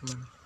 Christmas.